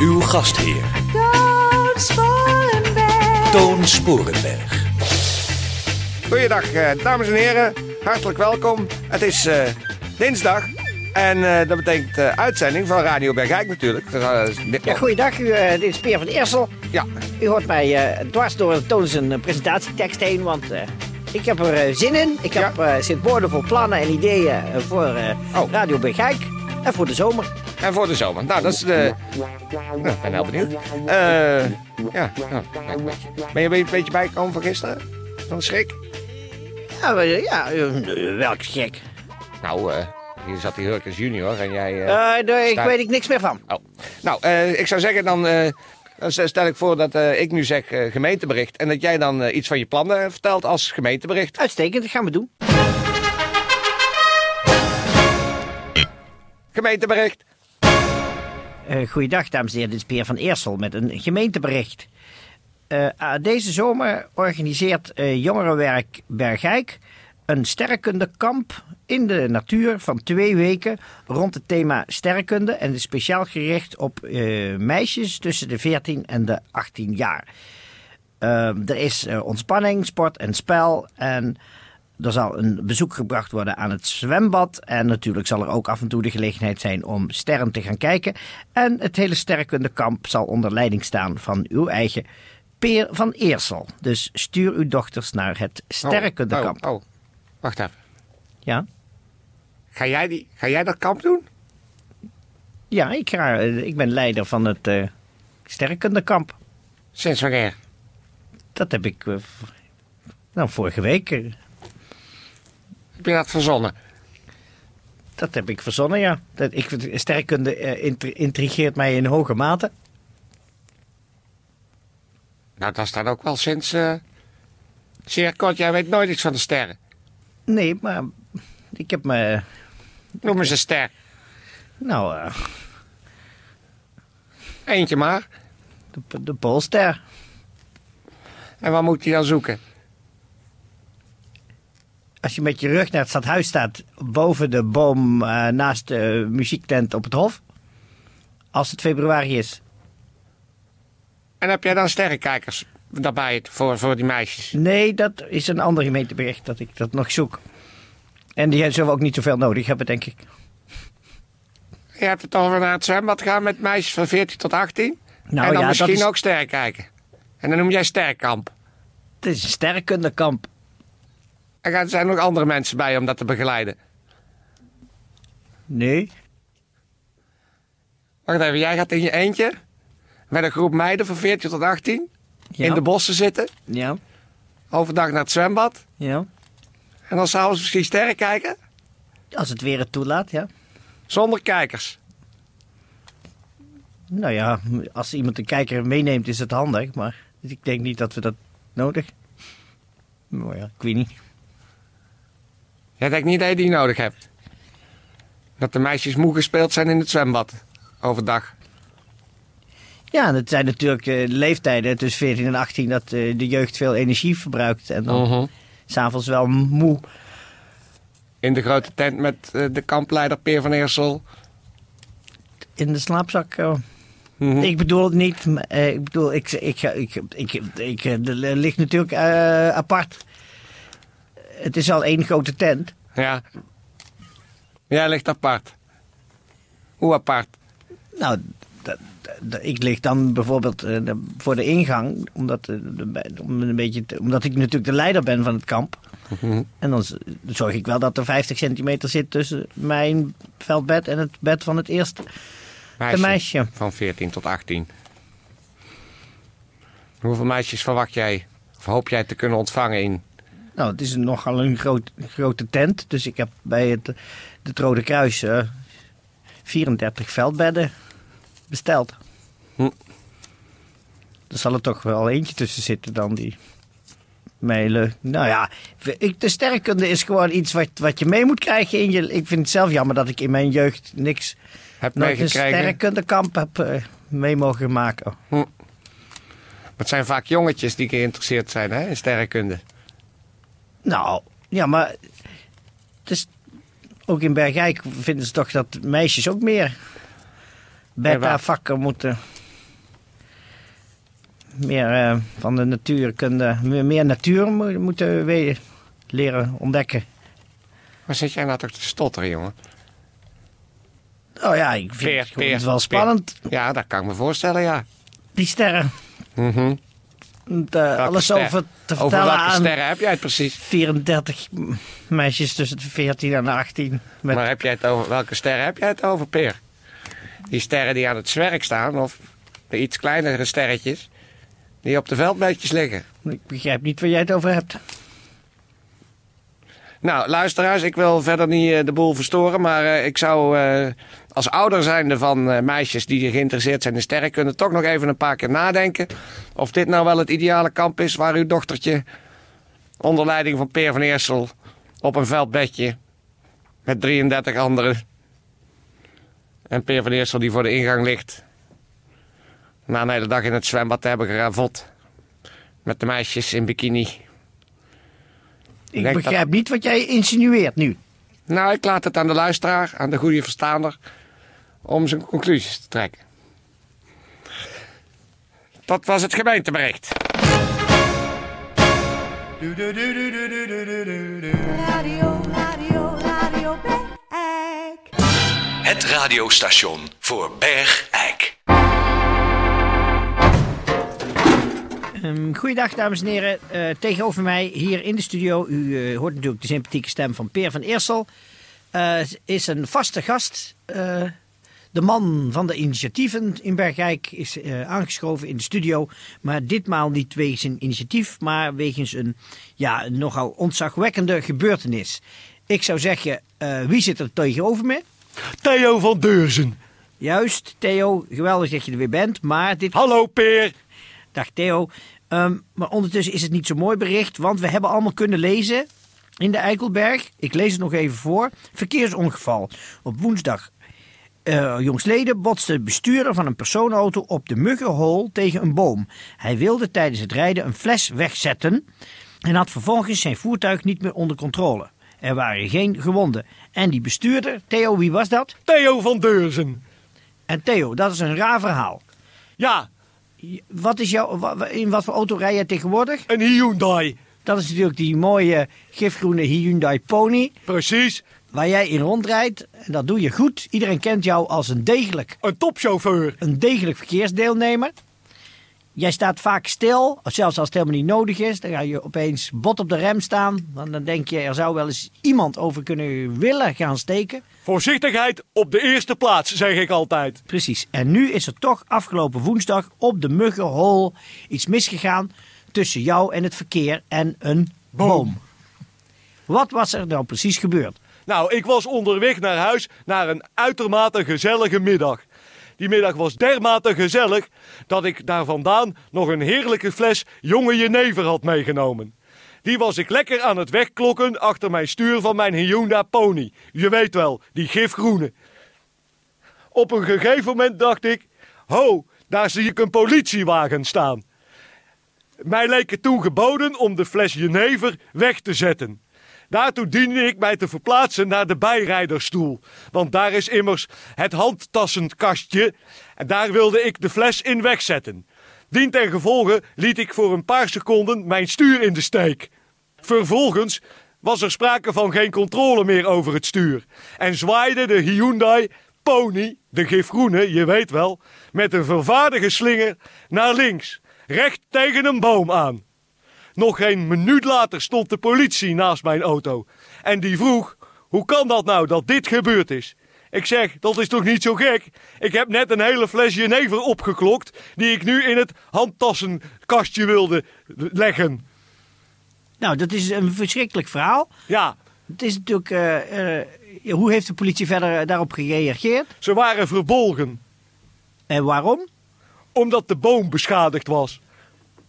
Uw gastheer, Toon Sporenberg. Toon Sporenberg. Goeiedag, eh, dames en heren. Hartelijk welkom. Het is eh, dinsdag. En eh, dat betekent eh, uitzending van Radio Bergijk natuurlijk. Dus, Ja, goeiedag, u, eh, dit is Peer van Eersel. ja. U hoort mij eh, dwars door Toon zijn presentatietekst heen, want eh, ik heb er zin in. Ik heb eh, zit woordenvol plannen en ideeën voor eh, Oh. Radio Bergijk en voor de zomer. En voor de zomer. Nou, dat is de... Nou, ik ben heel benieuwd. Eh, ja, nou, kijk een beetje. Ben je een beetje- bijgekomen van gisteren? Van schrik? Ja, eh, ja eh, welk gek. Nou, eh, hier zat die Hurkens junior en jij... eh, Eh, daar ik weet ik niks meer van. Oh. Nou, eh, ik zou zeggen, dan, eh, stel ik voor dat eh, ik nu zeg eh, gemeentebericht. En dat jij dan eh, iets van je plannen vertelt als gemeentebericht. Uitstekend, dat gaan we doen. Gemeentebericht. Eh goeiedag, dames en heren. Dit is Peer van Eersel met een gemeentebericht. Ah, deze zomer organiseert eh, Jongerenwerk Bergijk een sterrenkundekamp in de natuur van twee weken rond het thema sterrenkunde en is speciaal gericht op meisjes tussen de 14 en de 18 jaar. Eh, er is ontspanning, sport en spel en er zal een bezoek gebracht worden aan het zwembad. En natuurlijk zal er ook af en toe de gelegenheid zijn om sterren te gaan kijken. En het hele sterrenkundekamp zal onder leiding staan van uw eigen Peer van Eersel. Dus stuur uw dochters naar het sterrenkundekamp. Oh, oh, wacht even. Ja? Ga jij, die, ga jij dat kamp doen? Ja, ik, ga, ik ben leider van het eh sterrenkundekamp. Sinds wanneer? Dat heb ik... eh, nou, vorige week... eh, Heb je dat verzonnen? Dat heb ik verzonnen, ja. Dat, ik, sterrenkunde eh, intri- intrigeert mij in hoge mate. Nou, dat is dan ook wel sinds... eh zeer kort. Jij weet nooit iets van de sterren. Nee, maar ik heb me... Noem eens een ster. Nou, eh, Eentje maar. de, de Poolster. En waar moet hij dan zoeken? Als je met je rug naar het stadhuis staat, boven de boom eh, naast de muziektent op het Hof. Als het februari is. En heb jij dan sterrenkijkers daarbij voor, voor die meisjes? Nee, dat is een ander gemeentebericht dat ik dat nog zoek. En die zullen we ook niet zoveel nodig hebben, denk ik. Je hebt het over naar het zwembad gaan met meisjes van 14 tot 18? Nou en dan ja, misschien is, ook sterren kijken. En dan noem jij sterrenkamp. het is een sterrenkundekamp. Er zijn nog andere mensen bij om dat te begeleiden. Nee. Wacht even, jij gaat in je eentje met een groep meiden van 14 tot 18 Ja. in de bossen zitten. Ja. Overdag naar het zwembad. Ja. En dan s'avonds misschien sterren kijken. Als het weer het toelaat, ja. Zonder kijkers. Nou ja, als iemand een kijker meeneemt is het handig, maar ik denk niet dat we dat nodig. Nou ja, ik weet niet. Jij denkt niet dat je die nodig hebt. Dat de meisjes moe gespeeld zijn in het zwembad. Overdag. Ja, het zijn natuurlijk eh, leeftijden tussen 14 en 18 dat eh, de jeugd veel energie verbruikt. En dan Mhm. s'avonds wel moe. In de grote tent met eh, de kampleider Peer van Eersel. In de slaapzak. Mhm. Ik bedoel het niet. maar, ik bedoel, ik, ik, ik, ik, ik, ik, ligt natuurlijk apart. Het is al één grote tent. Ja. Jij ligt apart. Hoe apart? Nou, ik lig dan bijvoorbeeld eh, voor de ingang, omdat, eh, om een beetje te- omdat ik natuurlijk de leider ben van het kamp. Mhm. En dan zorg ik wel dat er 50 centimeter zit tussen mijn veldbed en het bed van het eerste Meisje. meisje. Van 14 tot 18. Hoeveel meisjes verwacht jij? Of hoop jij te kunnen ontvangen in? Nou, het is nogal een groot, grote tent. Dus ik heb bij het, het Rode Kruis eh, 34 veldbedden besteld. Hm. Er zal er toch wel eentje tussen zitten dan die mailen. Nou ja, ik, de sterrenkunde is gewoon iets wat, wat je mee moet krijgen in je... Ik vind het zelf jammer dat ik in mijn jeugd niks... Heb een sterrenkundekamp heb eh, mee mogen maken. Het zijn vaak jongetjes die geïnteresseerd zijn hè, in sterrenkunde. Nou, ja, maar... Het is, ook in Bergijk vinden ze toch dat meisjes ook meer beta-vakken moeten... Meer eh, van de natuurkunde, meer, meer natuur mo- moeten we leren ontdekken. Waar zit jij nou toch te stotteren, jongen? Oh ja, ik vind Peer, het, Peer, wel Peer. spannend, Ja, dat kan ik me voorstellen, ja. die sterren. Om te- alles ster? over te Over vertellen welke aan sterren heb jij het precies? 34 meisjes tussen de 14 en de 18. Met Maar heb jij het over, welke sterren heb jij het over, Peer? Die sterren die aan het zwerk staan, of de iets kleinere sterretjes, die op de veldbeetjes liggen. Ik begrijp niet waar jij het over hebt. Nou, luisteraars, ik wil verder niet eh, de boel verstoren, maar eh, ik zou eh, als ouder zijnde van meisjes die geïnteresseerd zijn in sterrenkunde toch nog even een paar keer nadenken of dit nou wel het ideale kamp is waar uw dochtertje onder leiding van Peer van Eersel op een veldbedje met 33 anderen en Peer van Eersel die voor de ingang ligt na een hele dag in het zwembad te hebben geravot met de meisjes in bikini. Ik denk begrijp niet wat jij insinueert nu. Nou, ik laat het aan de luisteraar, aan de goede verstaander, om zijn conclusies te trekken. Dat was het gemeentebericht. Radio, radio, radio Bergijk. Het radiostation voor Bergijk. Ehm goeiedag, dames en heren. Eh, tegenover mij hier in de studio, u eh, hoort natuurlijk de sympathieke stem van Peer van Eersel, eh, is een vaste gast. de man van de initiatieven in Bergijk is aangeschoven in de studio. Maar ditmaal niet wegens een initiatief, maar wegens een, ja, een nogal ontzagwekkende gebeurtenis. Ik zou zeggen, wie zit er tegenover me? Theo van Deurzen. Juist, Theo, geweldig dat je er weer bent. Maar dit Hallo Peer. Dag Theo. Ehm, maar ondertussen is het niet zo mooi bericht, want we hebben allemaal kunnen lezen in de Eikelberg. Ik lees het nog even voor. Verkeersongeval. Op woensdag eh jongsleden botste de bestuurder van een personenauto op de Muggenhol tegen een boom. Hij wilde tijdens het rijden een fles wegzetten en had vervolgens zijn voertuig niet meer onder controle. Er waren geen gewonden. En die bestuurder, Theo, wie was dat? Theo van Deurzen. En Theo, dat is een raar verhaal. Ja, Wat is jouw, in wat voor auto rij jij tegenwoordig? een Hyundai. Dat is natuurlijk die mooie gifgroene Hyundai Pony. Precies. Waar jij in rondrijdt. En dat doe je goed. Iedereen kent jou als een degelijk, Een topchauffeur. een degelijk verkeersdeelnemer. Jij staat vaak stil, of zelfs als het helemaal niet nodig is. Dan ga je opeens bot op de rem staan. Dan dan denk je, er zou wel eens iemand over kunnen willen gaan steken. Voorzichtigheid op de eerste plaats, zeg ik altijd. Precies. En nu is er toch afgelopen woensdag op de Muggenhol iets misgegaan tussen jou en het verkeer en een boom. Wat was er nou precies gebeurd? Nou, ik was onderweg naar huis naar een uitermate gezellige middag. Die middag was dermate gezellig dat ik daar vandaan nog een heerlijke fles jonge jenever had meegenomen. Die was ik lekker aan het wegklokken achter mijn stuur van mijn Hyundai Pony. Je weet wel, die gifgroene. Op een gegeven moment dacht ik, ho, daar zie ik een politiewagen staan. Mij leek het toen geboden om de fles jenever weg te zetten. Daartoe diende ik mij te verplaatsen naar de bijrijderstoel. Want daar is immers het handtassenkastje. En daar wilde ik de fles in wegzetten. Gevolge liet ik voor een paar seconden mijn stuur in de steek. Vervolgens was er sprake van geen controle meer over het stuur. En zwaaide de Hyundai Pony, de gifgroene, je weet wel, met een vervaardige slinger naar links. Recht tegen een boom aan. Nog geen minuut later stond de politie naast mijn auto. En die vroeg: Hoe kan dat nou dat dit gebeurd is? Ik zeg: Dat is toch niet zo gek? Ik heb net een hele fles jenever opgeklokt. die ik nu in het handtassenkastje wilde leggen. Nou, dat is een verschrikkelijk verhaal. Ja, Het is natuurlijk. eh, eh, hoe heeft de politie verder eh, daarop gereageerd? Ze waren verbolgen, En waarom? omdat de boom beschadigd was.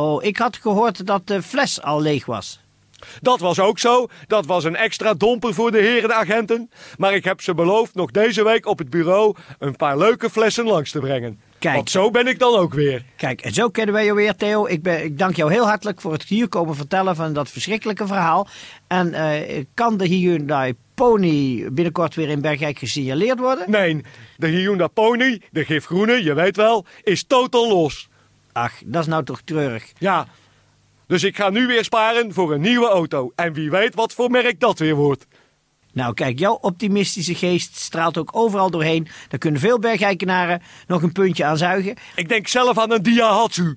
Oh, ik had gehoord dat de fles al leeg was. Dat was ook zo. Dat was een extra domper voor de heren agenten. Maar ik heb ze beloofd nog deze week op het bureau een paar leuke flessen langs te brengen. Kijk. Want zo ben ik dan ook weer. Kijk, en zo kennen wij jou weer, Theo. Ik, ben, ik dank jou heel hartelijk voor het hier komen vertellen van dat verschrikkelijke verhaal. En eh, kan de Hyundai Pony binnenkort weer in Bergijk gesignaleerd worden? Nee, de Hyundai Pony, de gifgroene, je weet wel, is totaal los. Ach, dat is nou toch treurig. Ja, dus ik ga nu weer sparen voor een nieuwe auto. En wie weet wat voor merk dat weer wordt. Nou, kijk, jouw optimistische geest straalt ook overal doorheen. Daar kunnen veel Bergijkenaren nog een puntje aan zuigen. Ik denk zelf aan een Daihatsu.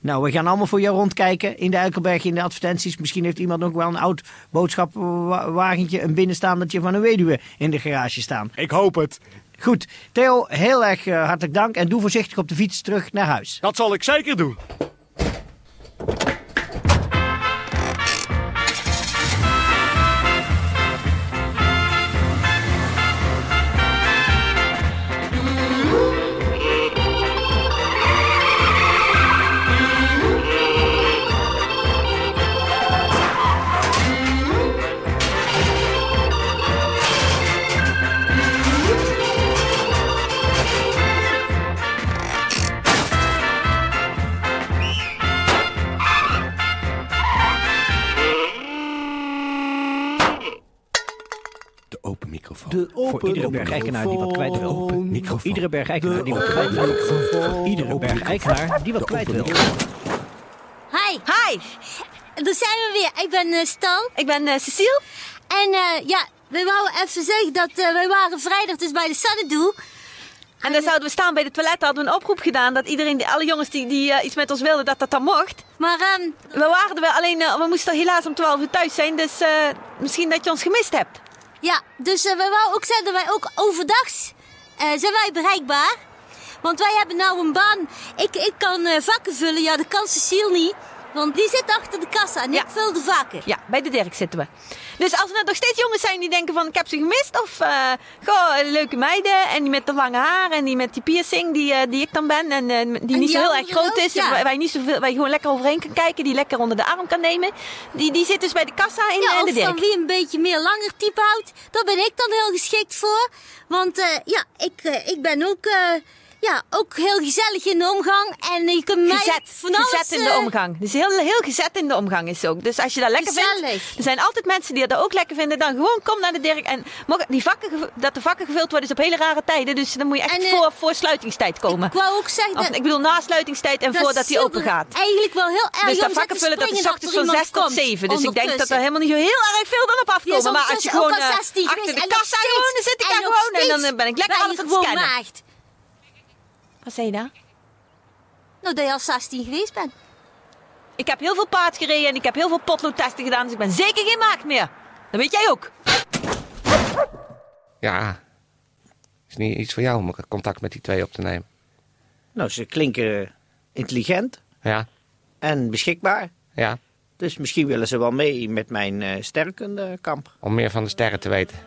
Nou, we gaan allemaal voor jou rondkijken in de Eikelberg in de advertenties. Misschien heeft iemand ook wel een oud boodschappenwagentje, een binnenstaandertje van een weduwe in de garage staan. Ik hoop het. Goed, Theo, heel erg eh, hartelijk dank en doe voorzichtig op de fiets terug naar huis. Dat zal ik zeker doen. De open Voor iedere bergijkenaar die wat kwijt wil. microfoon. Iedere bergijkenaar die wat kwijt wil. Voor iedere bergijkenaar die wat kwijt wil. Hi. Hi. Daar zijn we weer. Ik ben eh, Stan. Ik ben uh, Cecile. En eh, ja, we wouden even zeggen dat eh, wij waren vrijdag dus bij de Sannedoe. En dan zouden we staan bij de toiletten, hadden we een oproep gedaan dat iedereen, die, alle jongens die, die iets met ons wilden, dat dat dan mocht. Maar ehm, We waren er wel, alleen we moesten helaas om 12 uur thuis zijn, dus eh, misschien dat je ons gemist hebt. Ja, dus eh, we wouden ook zeggen wij ook overdags eh, zijn wij bereikbaar. Want wij hebben nou een baan. Ik, ik kan eh, vakken vullen. Ja, dat kan Cecile niet. Want die zit achter de kassa en Ja. ik vul de vakken. Ja, bij de Dirk zitten we. Dus als er nou nog steeds jongens zijn die denken van ik heb ze gemist, of eh goh, leuke meiden en die met de lange haar en die met die piercing die, eh, die ik dan ben en eh, die niet zo heel erg groot is, ja. waar, je niet zoveel, waar je gewoon lekker overheen kan kijken, die lekker onder de arm kan nemen, die, die zit dus bij de kassa in, Ja, de of van Dirk. wie een beetje meer langer type houdt, daar ben ik dan heel geschikt voor. Want ja, ik, ik ben ook, ja, ook heel gezellig in de omgang. En je kunt mij Gezet, van alles... gezet in de eh, omgang. Dus heel, heel gezet in de omgang is ook. Dus als je dat lekker Gezellig. vindt, er zijn altijd mensen die dat ook lekker vinden. Dan gewoon kom naar de Dirk. En die vakken, dat de vakken gevuld worden is op hele rare tijden. Dus dan moet je echt En, eh, voor, voor sluitingstijd komen. Ik wou ook zeggen Of, dat... ik bedoel na sluitingstijd en dat voordat die open gaat. Eigenlijk wel heel erg Dus dat vakken vullen, dat is ochtends van iemand 6 tot komt 7. Dus ik denk dat er helemaal niet zo heel erg veel dan op afkomen. Maar als je gewoon eh, 16 achter de kassa gewoon, dan zit ik daar gewoon. En dan ben ik lekker alles aan het scannen. Wat zei je daar? Nou, dat je al 16 geweest bent. Ik heb heel veel paard gereden en ik heb heel veel potloodtesten gedaan. Dus ik ben zeker geen maagd meer. Dat weet jij ook. Ja, is niet iets voor jou om contact met die twee op te nemen. Nou, ze klinken intelligent Ja, en beschikbaar. ja, Dus misschien willen ze wel mee met mijn eh sterrenkundekamp. om meer van de sterren te weten.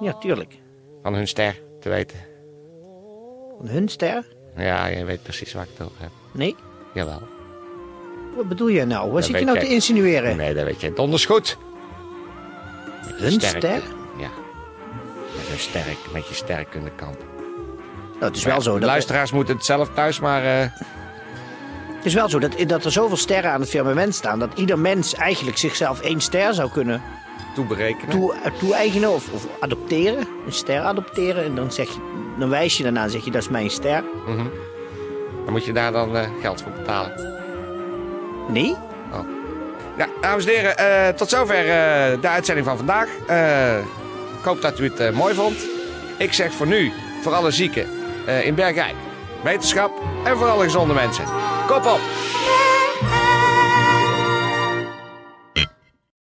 Ja, tuurlijk. Van hun ster te weten. Hun ster? Ja, je weet precies waar ik het over heb. Nee? Jawel. Wat bedoel je nou? Wat zit je nou jij. te insinueren? Nee, dat weet je donders goed. Met Hun sterk- ster? Ja. Met je sterk, met je sterrenkundekamp. Nou, het is wel zo De dat, luisteraars moeten het zelf thuis maar... eh, het is wel zo dat, dat er zoveel sterren aan het firmament staan... dat ieder mens eigenlijk zichzelf één ster zou kunnen toeberekenen. toe, eh, toe-eigenen of, of adopteren. Een ster adopteren. En dan, zeg je, dan wijs je daarna en zeg je dat is mijn ster. Dan moet je daar dan eh, geld voor betalen. Nee? Ja, dames en heren, eh, tot zover de uitzending van vandaag. Ik hoop dat u het mooi vond. Ik zeg voor nu, voor alle zieken in Bergijk, wetenschap en voor alle gezonde mensen. Kop op!